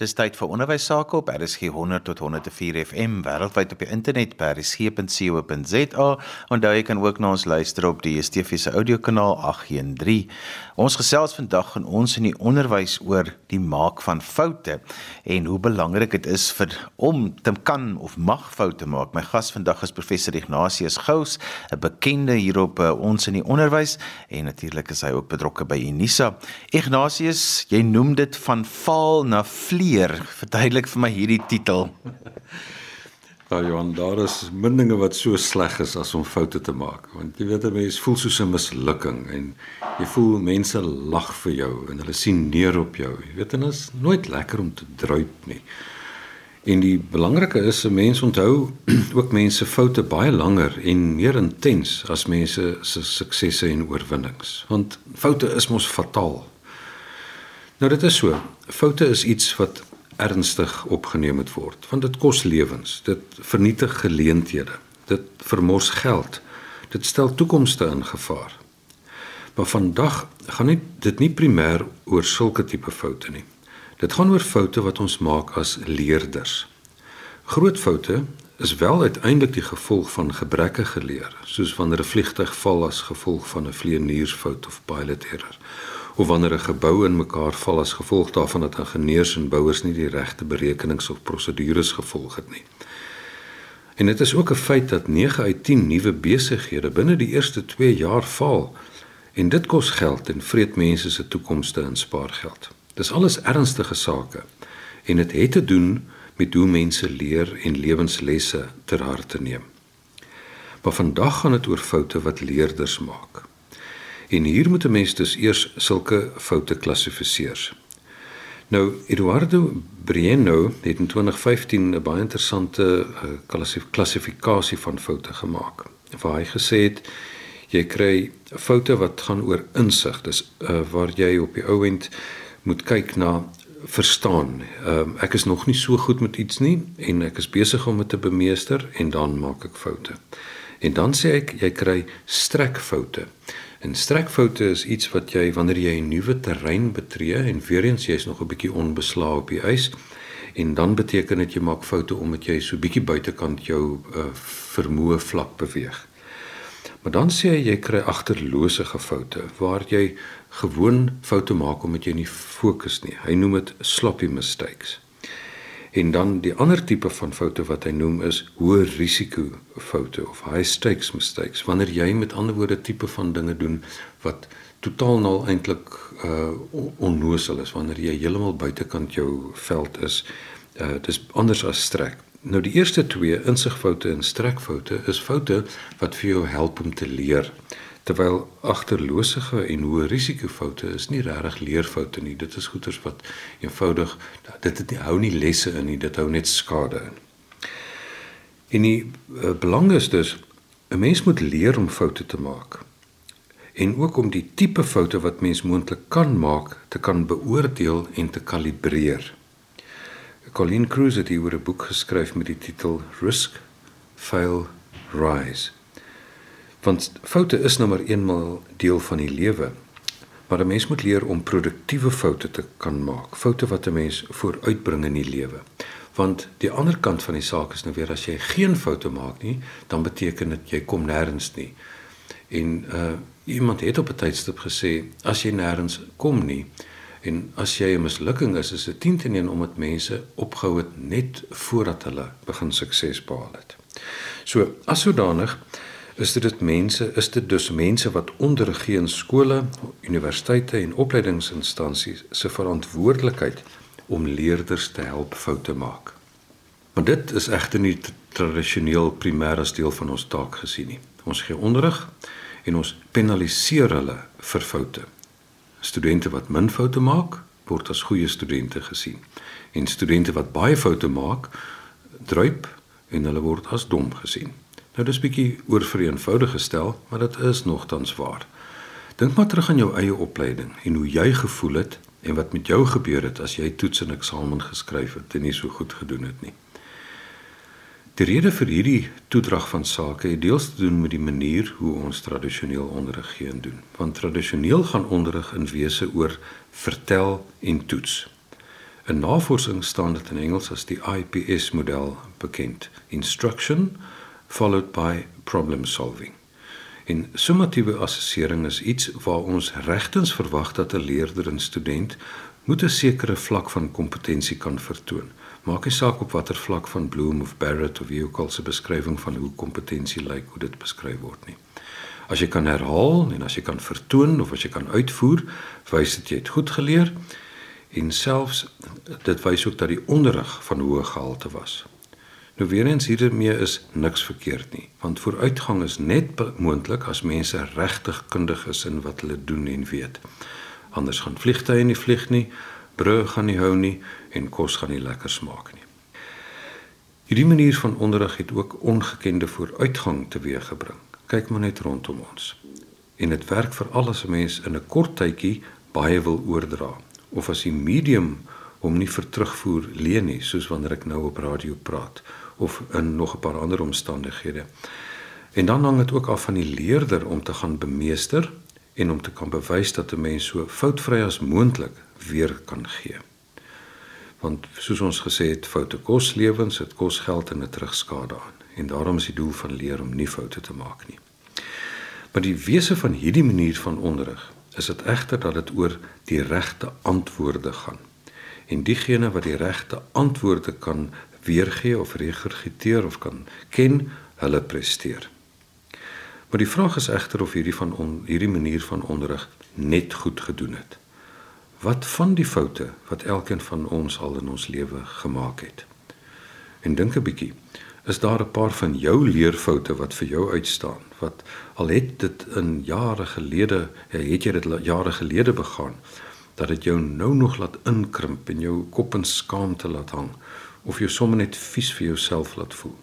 Dis tyd vir onderwys sake op RSG 100 tot 104 FM wêreldwyd op die internet by rsg.co.za. Onthou jy kan ook na ons luister op die DSTV se audiokanaal 813. Ons gesels vandag in ons in die onderwys oor die maak van foute en hoe belangrik dit is vir om te kan of mag foute maak. My gas vandag is professor Ignatius Gous, 'n bekende hier op uh, ons in die onderwys en natuurlik is hy ook betrokke by Unisa. Ignatius, jy noem dit van faal na vlieg leer. Verduidelik vir my hierdie titel. Nou Johan, daar is min dinge wat so sleg is as om foute te maak. Want jy weet 'n mens voel soos 'n mislukking en jy voel mense lag vir jou en hulle sien neer op jou. Jy weet dit is nooit lekker om te druip nie. En die belangrike is 'n mens onthou ook mense foute baie langer en meer intens as mense se suksesse en oorwinnings. Want foute is mos fataal. Nou dit is so. Foute is iets wat ernstig opgeneem moet word want dit kos lewens. Dit vernietig geleenthede. Dit vermors geld. Dit stel toekomste in gevaar. Maar vandag gaan nie dit nie primêr oor sulke tipe foute nie. Dit gaan oor foute wat ons maak as leerders. Groot foute is wel uiteindelik die gevolg van gebrekkige leer, soos wanneer 'n vliegtyg val as gevolg van 'n vlieëniersfout of pilot error of wanneer 'n gebou in mekaar val as gevolg daarvan dat ingenieurs en bouers nie die regte berekenings of prosedures gevolg het nie. En dit is ook 'n feit dat 9 uit 10 nuwe besighede binne die eerste 2 jaar val en dit kos geld en vreet mense se toekomste en spaargeld. Dis alles ernstige sake en dit het te doen met hoe mense leer en lewenslesse ter harte neem. Maar vandag gaan dit oor foute wat leerders maak. En hier moet 'n mens dus eers sulke foute klassifiseer. Nou Eduardo Brieno het in 2015 'n baie interessante uh, klassifikasie van foute gemaak. Waar hy gesê het jy kry foute wat gaan oor insig. Dis uh, waar jy op die ou end moet kyk na verstaan. Um, ek is nog nie so goed met iets nie en ek is besig om dit te bemeester en dan maak ek foute. En dan sê ek jy kry strekfoute. En strekfoute is iets wat jy wanneer jy 'n nuwe terrein betree en weer eens jy's nog 'n bietjie onbeslae op die ys en dan beteken dit jy maak foute omdat jy so bietjie buitekant jou uh, vermoë vlak beweeg. Maar dan sê jy jy kry agterlose foute waar jy gewoon foute maak omdat jy nie fokus nie. Hy noem dit sloppy mistakes. En dan die ander tipe van foute wat hy noem is hoë risiko foute of high stakes mistakes. Wanneer jy met ander woorde tipe van dinge doen wat totaal nou eintlik uh onnoosel is wanneer jy heeltemal buitekant jou veld is. Uh dis anders as strek. Nou die eerste twee insigfoute en strekfoute is foute wat vir jou help om te leer terwyl agterlosige en hoë risikofoute is nie regtig leerfoute nie. Dit is goeters wat eenvoudig dit het nie hou nie lesse in nie dit hou net skade in. En die uh, belang is dus 'n mens moet leer om foute te maak. En ook om die tipe foute wat mens moontlik kan maak te kan beoordeel en te kalibreer. Colin Cruz het hier 'n boek geskryf met die titel Risk Fail Rise Want foute is nou maar eenmal deel van die lewe. Maar 'n mens moet leer om produktiewe foute te kan maak. Foute wat 'n mens vooruitbring in die lewe. Want die ander kant van die saak is nou weer as jy geen foute maak nie, dan beteken dit jy kom nêrens nie. En uh iemand het op 'n tydstip gesê as jy nêrens kom nie en as jy 'n mislukking is, is dit 10 teen 1 omdat mense opgehou het net voordat hulle begin sukses behaal het. So, as sodanig is dit mense is dit dus mense wat onderrig in skole, universiteite en opleidingsinstansies se verantwoordelikheid om leerders te help foute maak. Maar dit is egter nie tradisioneel primêr as deel van ons taak gesien nie. Ons gee onderrig en ons penaliseer hulle vir foute. Studente wat min foute maak, word as goeie studente gesien. En studente wat baie foute maak, druip en hulle word as dom gesien. Nou dis bietjie oorvereenvoudig gestel, maar dit is nogtans waar. Dink maar terug aan jou eie opleiding en hoe jy gevoel het en wat met jou gebeur het as jy toets en eksamen geskryf het en nie so goed gedoen het nie. Die rede vir hierdie toedrag van sake het deels te doen met die manier hoe ons tradisioneel onderrig gee en doen. Want tradisioneel gaan onderrig in wese oor vertel en toets. In navorsing staan dit in Engels as die IPS model bekend: instruction followed by problem solving. En summatiewe assessering is iets waar ons regtens verwag dat 'n leerder en student moet 'n sekere vlak van kompetensie kan vertoon. Maak nie saak op watter vlak van Bloom of Barrett of wie ook al se beskrywing van hoe kompetensie lyk hoe dit beskryf word nie. As jy kan herhaal en as jy kan vertoon of as jy kan uitvoer, wys dit jy het goed geleer en selfs dit wys ook dat die onderrig van hoë gehalte was. Nou weer eens hiermee is niks verkeerd nie, want vooruitgang is net moontlik as mense regtig kundig is in wat hulle doen en weet. Anders gaan vliegtye nie vlieg nie, brûe gaan nie hou nie en kos gaan nie lekker smaak nie. Hierdie manier van onderrig het ook ongekende vooruitgang teweeggebring. Kyk maar net rondom ons. En dit werk vir alles 'n mens in 'n kort tydjie baie wil oordra of as die medium hom nie vir terugvoer leen nie soos wanneer ek nou op radio praat of in nog 'n paar ander omstandighede. En dan hang dit ook af van die leerder om te gaan bemeester en om te kan bewys dat 'n mens so foutvry as moontlik weer kan gee. Want soos ons gesê het, foute kos lewens, dit kos geld en dit terugskade aan. En daarom is die doel van leer om nie foute te maak nie. Maar die wese van hierdie manier van onderrig is dit egter dat dit oor die regte antwoorde gaan. En diegene wat die regte antwoorde kan weergee of regurgiteer of kan ken, hulle presteer. Maar die vraag is egter of hierdie van on, hierdie manier van onderrig net goed gedoen het. Wat van die foute wat elkeen van ons al in ons lewe gemaak het? En dink 'n bietjie, is daar 'n paar van jou leerfoute wat vir jou uitstaan? Wat al het dit in jare gelede, het jy dit jare gelede begaan, dat dit jou nou nog laat inkrimp en jou kop in skaamte laat hang of jou sommer net vies vir jouself laat voel?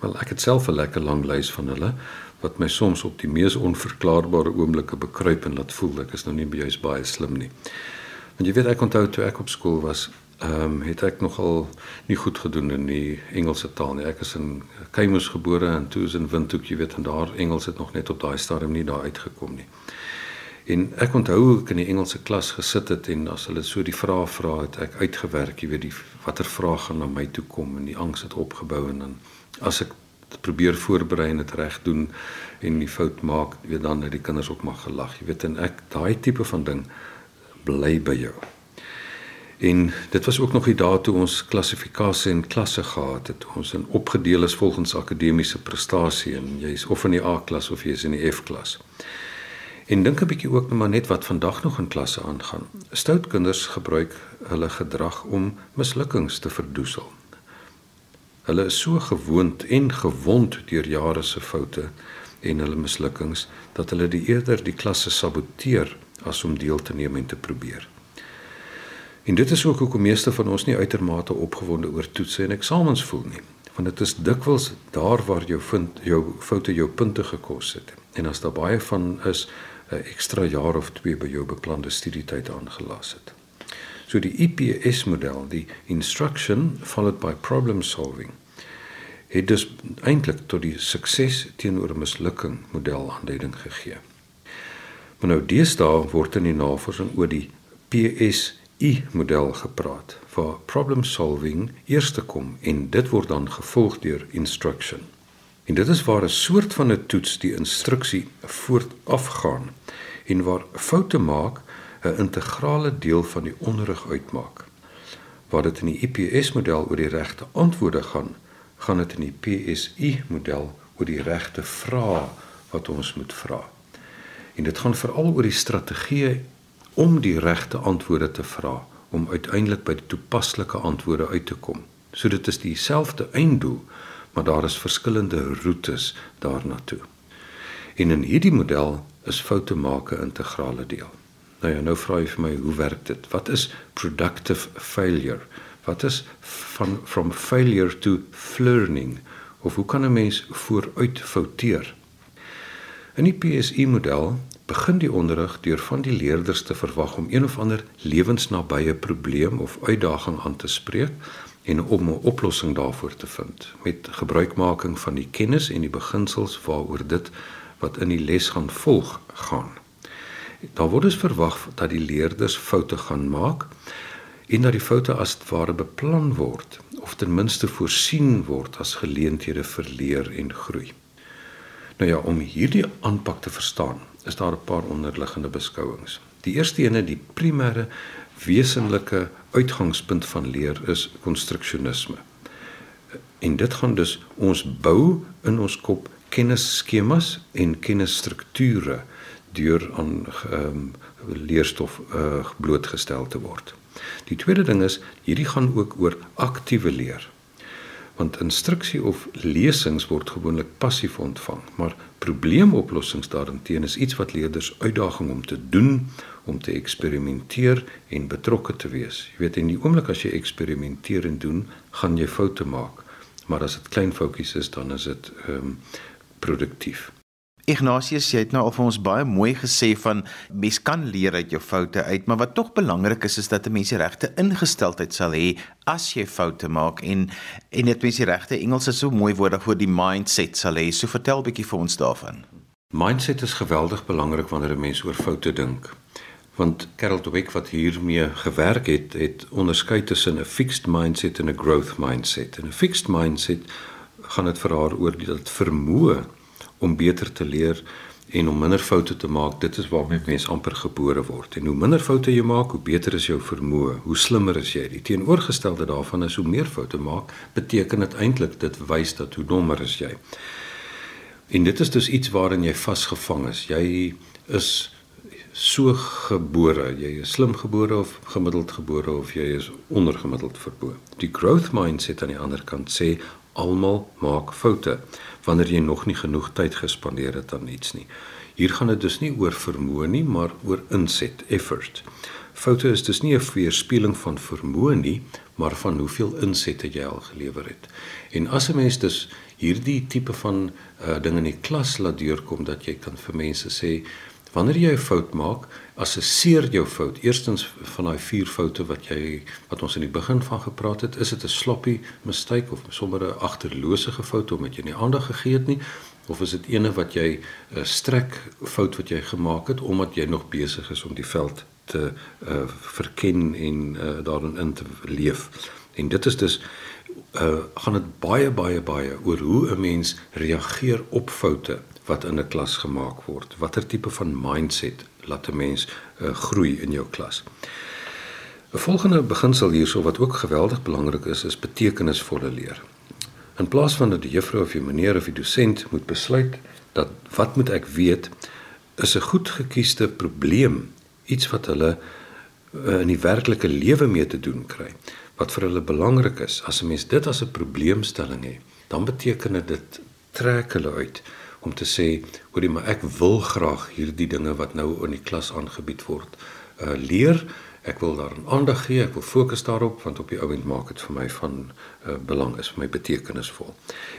Wel, ek het self 'n lekker lang lys van hulle wat my soms op die mees onverklaarbare oomblikke bekruip en laat voel ek is nou nie juis baie slim nie. Want jy weet ek onthou toe ek op skool was, ehm um, het ek nogal nie goed gedoen in die Engelse taal nie. Ek is in Keimus gebore en toe is in Windhoek, jy weet, en daar Engels het nog net op daai stadium nie daar uitgekom nie. En ek onthou ek in die Engelse klas gesit het en as hulle so die vrae vra het ek uitgewerk, jy weet, die watter vrae gaan na my toe kom en die angs het opgebou en dan as ek probeer voorberei en dit reg doen en die fout maak, jy weet dan dat die kinders ook mag gelag. Jy weet en ek daai tipe van ding bly by jou. En dit was ook nog die dae toe ons klassifikasie en klasse gehad het. Ons in opgedeel is volgens akademiese prestasie en jy is of in die A-klas of jy is in die F-klas. En dink 'n bietjie ook nou maar net wat vandag nog in klasse aangaan. Stout kinders gebruik hulle gedrag om mislukkings te verdoesel. Hulle is so gewoond en gewond deur jare se foute en hulle mislukkings dat hulle die eerder die klasse saboteer as om deel te neem en te probeer. En dit is ook hoekom meeste van ons nie uitermate opgewonde oor toetse en eksamens voel nie, want dit is dikwels daar waar jou vind jou foute jou punte gekos het. En as daar baie van is 'n ekstra jaar of twee by jou beplande studietyd aangelas het. So die IPS model, die instruction followed by problem solving, het dus eintlik tot die sukses teenoor mislukking model aanduiding gegee. Maar nou deesdae word in die navorsing oor die PSI model gepraat, waar problem solving eerste kom en dit word dan gevolg deur instruction. En dit is waar 'n soort van 'n toets die instruksie voortafgaan en waar foute maak 'n integrale deel van die onderrig uitmaak. Waar dit in die IPS model oor die regte antwoorde gaan, gaan dit in die PSI model oor die regte vrae wat ons moet vra. En dit gaan veral oor die strategie om die regte antwoorde te vra om uiteindelik by die toepaslike antwoorde uit te kom. So dit is dieselfde einddoel, maar daar is verskillende roetes daarna toe. En in hierdie model is foute maak 'n integrale deel. Nou ja, nou vra jy vir my, hoe werk dit? Wat is productive failure? Wat is van from failure to learning? Of hoe kan 'n mens vooruit fouteer? In die PSI model begin die onderrig deur van die leerders te verwag om een of ander lewensnabye probleem of uitdaging aan te spreek en om 'n oplossing daarvoor te vind met gebruikmaking van die kennis en die beginsels waaroor dit wat in die les gaan volg gaan. Daar word dus verwag dat die leerders foute gaan maak en dat die foute as ware beplan word of ten minste voorsien word as geleenthede vir leer en groei. Nou ja, om hierdie aanpak te verstaan, is daar 'n paar onderliggende beskouings. Die eerste ene, die primêre wesenlike uitgangspunt van leer is konstruksionisme. En dit gaan dus ons bou in ons kop kennisskemas en kennisstrukture deur aan um, leerstof uh, blootgestel te word. Die tweede ding is hierdie gaan ook oor aktiewe leer. Want instruksie of lesings word gewoonlik passief ontvang, maar probleemoplossings daarteenoor is iets wat leerders uitdaging om te doen, om te eksperimenteer en betrokke te wees. Jy weet in die oomblik as jy eksperimenteer en doen, gaan jy foute maak. Maar as dit klein foutjies is, dan is dit ehm um, produktief. Ignatius, jy het nou al vir ons baie mooi gesê van mens kan leer uit jou foute uit, maar wat tog belangrik is is dat 'n mens die regte ingesteldheid sal hê as jy foute maak en en dit mens die regte Engels is so mooi woord daarvoor die mindset sal hê. So vertel 'n bietjie vir ons daarvan. Mindset is geweldig belangrik wanneer 'n mens oor foute dink. Want Carol Dweck wat hiermee gewerk het, het onderskei tussen 'n fixed mindset en 'n growth mindset. En 'n fixed mindset gaan dit vir haar oor dit vermoë om beter te leer en om minder foute te maak. Dit is waarmee mens amper gebore word. En hoe minder foute jy maak, hoe beter is jou vermoë, hoe slimmer is jy. Die teenoorgestelde daarvan is hoe meer foute maak, beteken dit eintlik dit wys dat hoe dommer is jy. En dit is dus iets waarin jy vasgevang is. Jy is so gebore, jy is slim gebore of gemiddeld gebore of jy is ondergemiddeld verbore. Die growth mindset aan die ander kant sê almal maak foute wanneer jy nog nie genoeg tyd gespandeer het aan iets nie. Hier gaan dit dus nie oor vermoë nie, maar oor inset, effort. Foute is dus nie 'n weerspieëling van vermoë nie, maar van hoeveel inset jy al gelewer het. En as 'n mens dus hierdie tipe van uh, ding in die klas laat deurkom dat jy kan vir mense sê wanneer jy 'n fout maak, assesseer jou fout. Eerstens van daai vier foute wat jy wat ons in die begin van gepraat het, is dit 'n sloppy mistake of sommer 'n agterlose fout omdat jy nie aandag gegee het nie of is dit ene wat jy 'n strek fout wat jy gemaak het omdat jy nog besig is om die veld te uh, verken en uh, daarin in te leef. En dit is dus uh gaan dit baie baie baie oor hoe 'n mens reageer op foute wat in 'n klas gemaak word. Watter tipe van mindset laat 'n mens uh, groei in jou klas. 'n Volgende beginsel hierso wat ook geweldig belangrik is, is betekenisvolle leer. In plaas van dat die juffrou of die meneer of die dosent moet besluit dat wat moet ek weet, is 'n goed gekiesde probleem iets wat hulle uh, in die werklike lewe mee te doen kry wat vir hulle belangrik is. As 'n mens dit as 'n probleemstelling het, dan beteken dit trek hulle uit om te sê hoorie maar ek wil graag hierdie dinge wat nou in die klas aangebied word uh leer. Ek wil daaraan aandag gee ek wil fokus daarop want op die ouend maak dit vir my van uh, belang is vir my betekenisvol.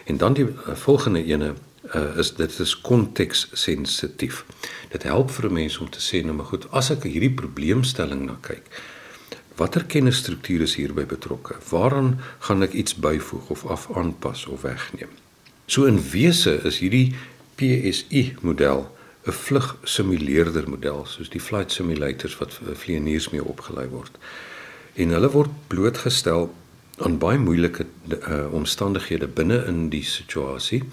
En dan die uh, volgende ene uh, is dit is konteks sensitief dit help vir 'n mens om te sê nou maar goed as ek hierdie probleemstelling na kyk watter kennisstrukture is hierby betrokke? Waaraan gaan ek iets byvoeg of af aanpas of wegneem? So in wese is hierdie PSI model 'n vlug simuleerder model soos die flight simulators wat vlieëniers mee opgelei word. En hulle word blootgestel aan baie moeilike uh, omstandighede binne in die situasie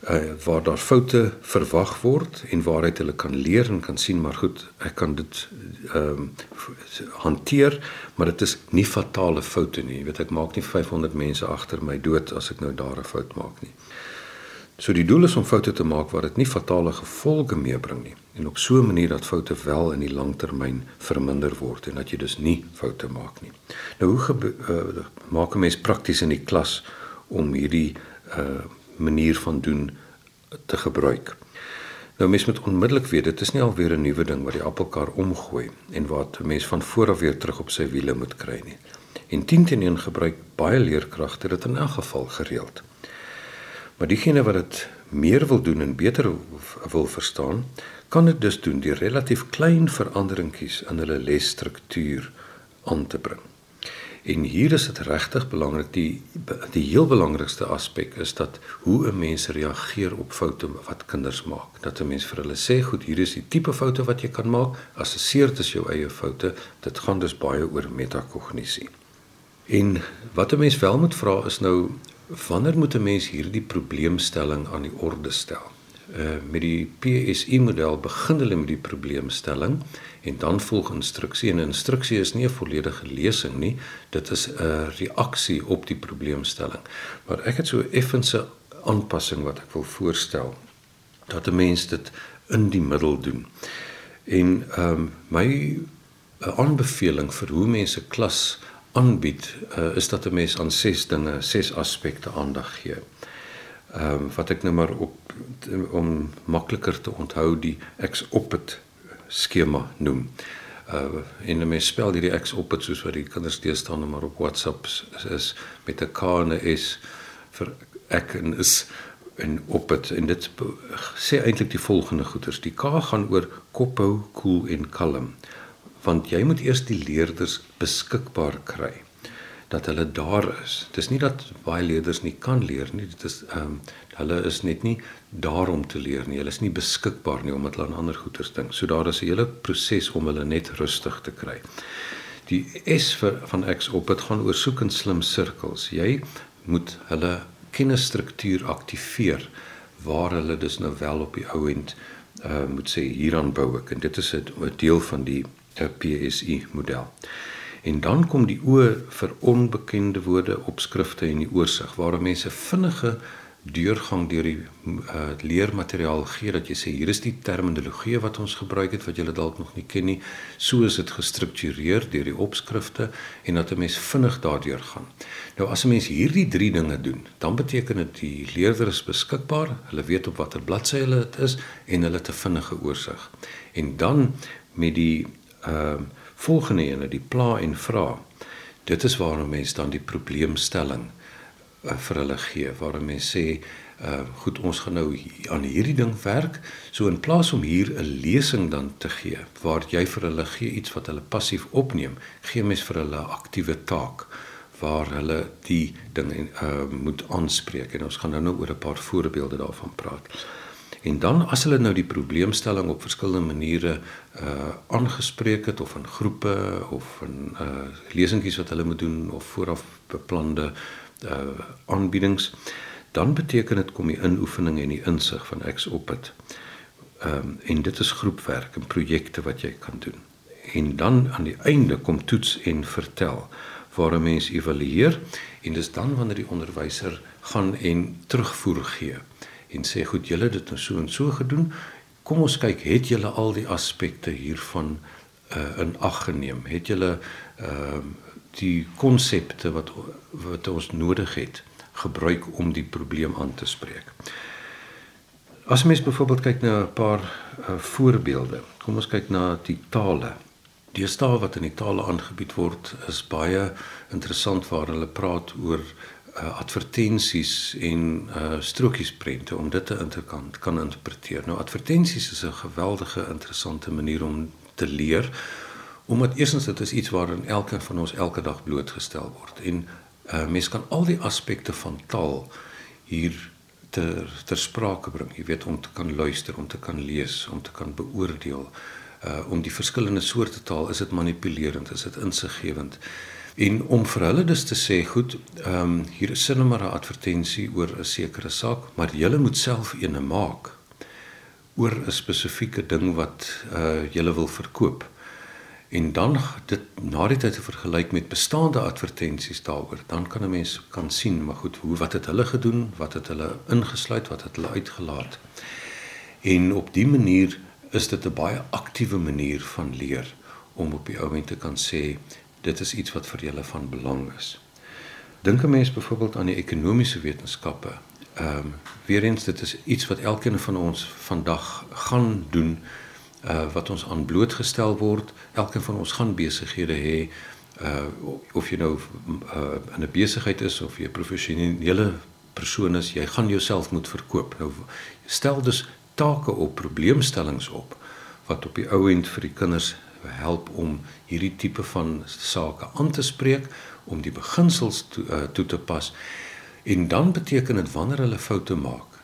uh, waar daar foute verwag word en waaruit hulle kan leer en kan sien maar goed ek kan dit ehm um, hanteer maar dit is nie fatale foute nie jy weet ek maak nie 500 mense agter my dood as ek nou daar 'n fout maak nie so die doel is om foute te maak waar dit nie fatale gevolge meebring nie en op so 'n manier dat foute wel in die langtermyn verminder word en dat jy dus nie foute maak nie nou hoe uh, maak 'n mens prakties in die klas om hierdie uh, manier van doen te gebruik. Nou mens moet onmiddellik weet dit is nie alweer 'n nuwe ding wat die appelkar omgooi en wat 'n mens van voor af weer terug op sy wiele moet kry nie. En 10 teen 1 gebruik baie leerkragte dit in elk geval gereeld. Maar diegene wat dit meer wil doen en beter wil verstaan, kan dit dus doen deur relatief klein veranderingkies in hulle lesstruktuur aan te bring. En hier is dit regtig belangrik die die heel belangrikste aspek is dat hoe 'n mens reageer op foute wat kinders maak. Dat 'n mens vir hulle sê, "Goed, hier is die tipe foute wat jy kan maak. Assesseer dit as jou eie foute." Dit gaan dus baie oor metakognisie. En wat 'n mens wel moet vra is nou wanneer moet 'n mens hierdie probleemstelling aan die orde stel? Uh met die PSI model begin hulle met die probleemstelling en dan volg instruksie. En instruksie is nie 'n volledige lesing nie. Dit is 'n reaksie op die probleemstelling. Maar ek het so effense aanpassing wat ek wil voorstel dat 'n mens dit in die middel doen. En ehm um, my 'n aanbeveling vir hoe mense klas aanbied uh, is dat 'n mens aan ses dinge ses aspekte aandag gee ehm um, wat ek nou maar op om makliker te onthou die ek op dit skema noem. Uh en mense spel hierdie X op dit soos wat die kinders teestaan maar op WhatsApp is, met 'n K en 'n S vir ek en is en op dit en dit sê eintlik die volgende goeters. Die K gaan oor kophou, koel cool en kalm. Want jy moet eers die leerders beskikbaar kry dat hulle daar is. Dis nie dat baie leerders nie kan leer nie. Dit is ehm um, hulle is net nie daar om te leer nie. Hulle is nie beskikbaar nie omdat hulle aan ander goeters dink. So daar is 'n hele proses om hulle net rustig te kry. Die S vir van X op dit gaan oor soek in slim sirkels. Jy moet hulle kennisstruktuur aktiveer waar hulle dus nou wel op die ou end uh moet sê hieraan bou ek en dit is 'n deel van die PSI model. En dan kom die oë vir onbekende woorde, opskrifte en die oorsig waar mense vinnige deurgang deur die uh, leermateriaal gee dat jy sê hier is die terminologie wat ons gebruik het wat jy dalk nog nie ken nie. So is dit gestruktureer deur die opskrifte en dat 'n mens vinnig daardeur gaan. Nou as 'n mens hierdie drie dinge doen, dan beteken dit die leerder is beskikbaar, hulle weet op watter bladsy hulle dit is en hulle het 'n vinnige oorsig. En dan met die ehm uh, Volgende ene, die pla en vra. Dit is waarom mense dan die probleemstelling uh, vir hulle gee, waarom mense sê, uh, goed, ons gaan nou aan hierdie ding werk, so in plaas om hier 'n lesing dan te gee waar jy vir hulle gee iets wat hulle passief opneem, gee mens vir hulle 'n aktiewe taak waar hulle die ding uh, moet aanspreek en ons gaan nou nou oor 'n paar voorbeelde daarvan praat. En dan as hulle nou die probleemstelling op verskillende maniere uh aangespreek het of in groepe of in uh lesingkies wat hulle moet doen of vooraf beplande uh aanbiedings, dan beteken dit kom die inoefening en die insig van X op dit. Ehm um, en dit is groepwerk en projekte wat jy kan doen. En dan aan die einde kom toets en vertel waar 'n mens evalueer en dis dan wanneer die onderwyser gaan en terugvoer gee en sê goed julle het dit nou so en so gedoen. Kom ons kyk het julle al die aspekte hiervan uh, in ag geneem? Het julle uh, die konsepte wat wat ons nodig het gebruik om die probleem aan te spreek? As mens byvoorbeeld kyk na 'n paar uh, voorbeelde kom ons kyk na die tale. Die staal wat in die tale aangebied word is baie interessant waar hulle praat oor uh, advertensies en uh strokiesprente om dit te kan kan interpreteer. Nou advertensies is 'n geweldige interessante manier om te leer omdat eerstens dit is iets waarin elkeen van ons elke dag blootgestel word en uh mens kan al die aspekte van taal hier ter ter sprake bring. Jy weet om te kan luister, om te kan lees, om te kan beoordeel uh om die verskillende soorte taal is dit manipulerend, is dit insiggewend. En om vir hulle dus te sê, goed, ehm um, hier is sinne maar 'n advertensie oor 'n sekere saak, maar julle moet self eene maak oor 'n spesifieke ding wat uh julle wil verkoop. En dan dit na die tyd te vergelyk met bestaande advertensies daaroor, dan kan 'n mens kan sien, maar goed, hoe wat het hulle gedoen? Wat het hulle ingesluit? Wat het hulle uitgelaat? En op dië manier is dit 'n baie aktiewe manier van leer om op die oomblik te kan sê dit is iets wat vir julle van belang is. Dink 'n mens byvoorbeeld aan die ekonomiese wetenskappe. Ehm um, weer eens dit is iets wat elkeen van ons vandag gaan doen uh wat ons aan blootgestel word. Elkeen van ons gaan besighede hê uh of jy nou uh in 'n besigheid is of jy 'n professionele persoon is, jy gaan jouself moet verkoop. Nou stel dus take op, probleemstellings op wat op die ou end vir die kinders help om hierdie tipe van sake aan te spreek om die beginsels toe, uh, toe te pas. En dan beteken dit wanneer hulle foute maak,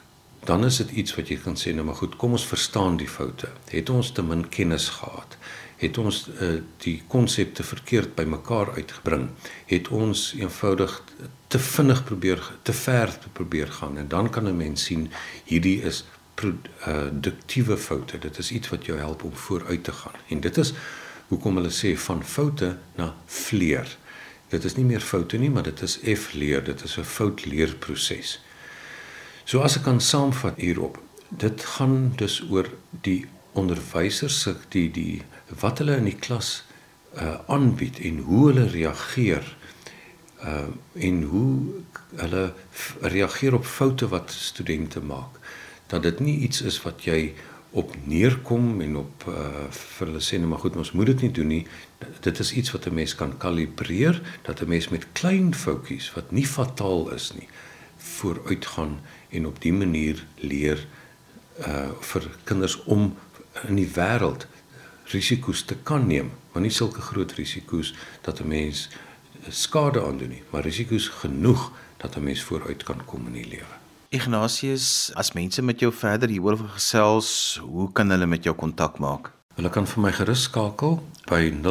dan is dit iets wat jy kan sê nou maar goed, kom ons verstaan die foute. Het ons te min kennis gehad? Het ons uh, die konsepte verkeerd bymekaar uitgebring? Het ons eenvoudig te vinnig probeer te ver probeer gaan en dan kan 'n mens sien hierdie is produktiewe foute. Dit is iets wat jou help om vooruit te gaan. En dit is hoekom hulle sê van foute na vleer. Dit is nie meer foute nie, maar dit is F leer. Dit is 'n fout leerproses. So as ek kan saamvat hierop, dit gaan dus oor die onderwysers se die die wat hulle in die klas uh aanbied en hoe hulle reageer uh en hoe hulle reageer op foute wat studente maak dat dit nie iets is wat jy op neerkom en op uh, vir hulle sê net maar goed ons moet dit nie doen nie. Dit is iets wat 'n mens kan kalibreer dat 'n mens met klein foutjies wat nie fataal is nie vooruitgaan en op die manier leer uh vir kinders om in die wêreld risiko's te kan neem. Maar nie sulke groot risiko's dat 'n mens skade aandoen nie maar risiko's genoeg dat 'n mens vooruit kan kom in die lewe Ignatius, as mense met jou verder hieroor gesels, hoe kan hulle met jou kontak maak? Hulle kan vir my gerus skakel by 0834591902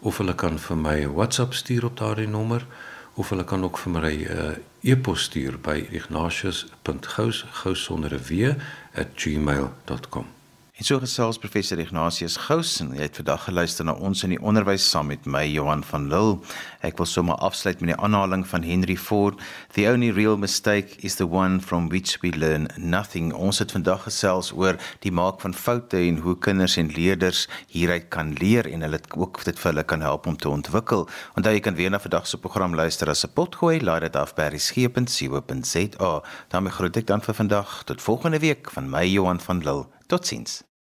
of hulle kan vir my 'n WhatsApp stuur op daardie nommer of hulle kan ook vir my 'n uh, e-pos stuur by ignatius.gous@gmail.com. En so gesels professor Ignatius Gous en hy het vandag geluister na ons in die onderwys saam met my Johan van Lille. Ek wil sommer afsluit met die aanhaling van Henry Ford, the only real mistake is the one from which we learn nothing. Ons het vandag gesels oor die maak van foute en hoe kinders en leerders hieruit kan leer en hulle ook dit vir hulle kan help om te ontwikkel. Onthou jy kan weer na vandag se program luister as 'n potgooi, laai dit af by resgep.co.za. daarmee groet ek dan vir vandag tot volgende week van my Johan van Lille. Totsiens.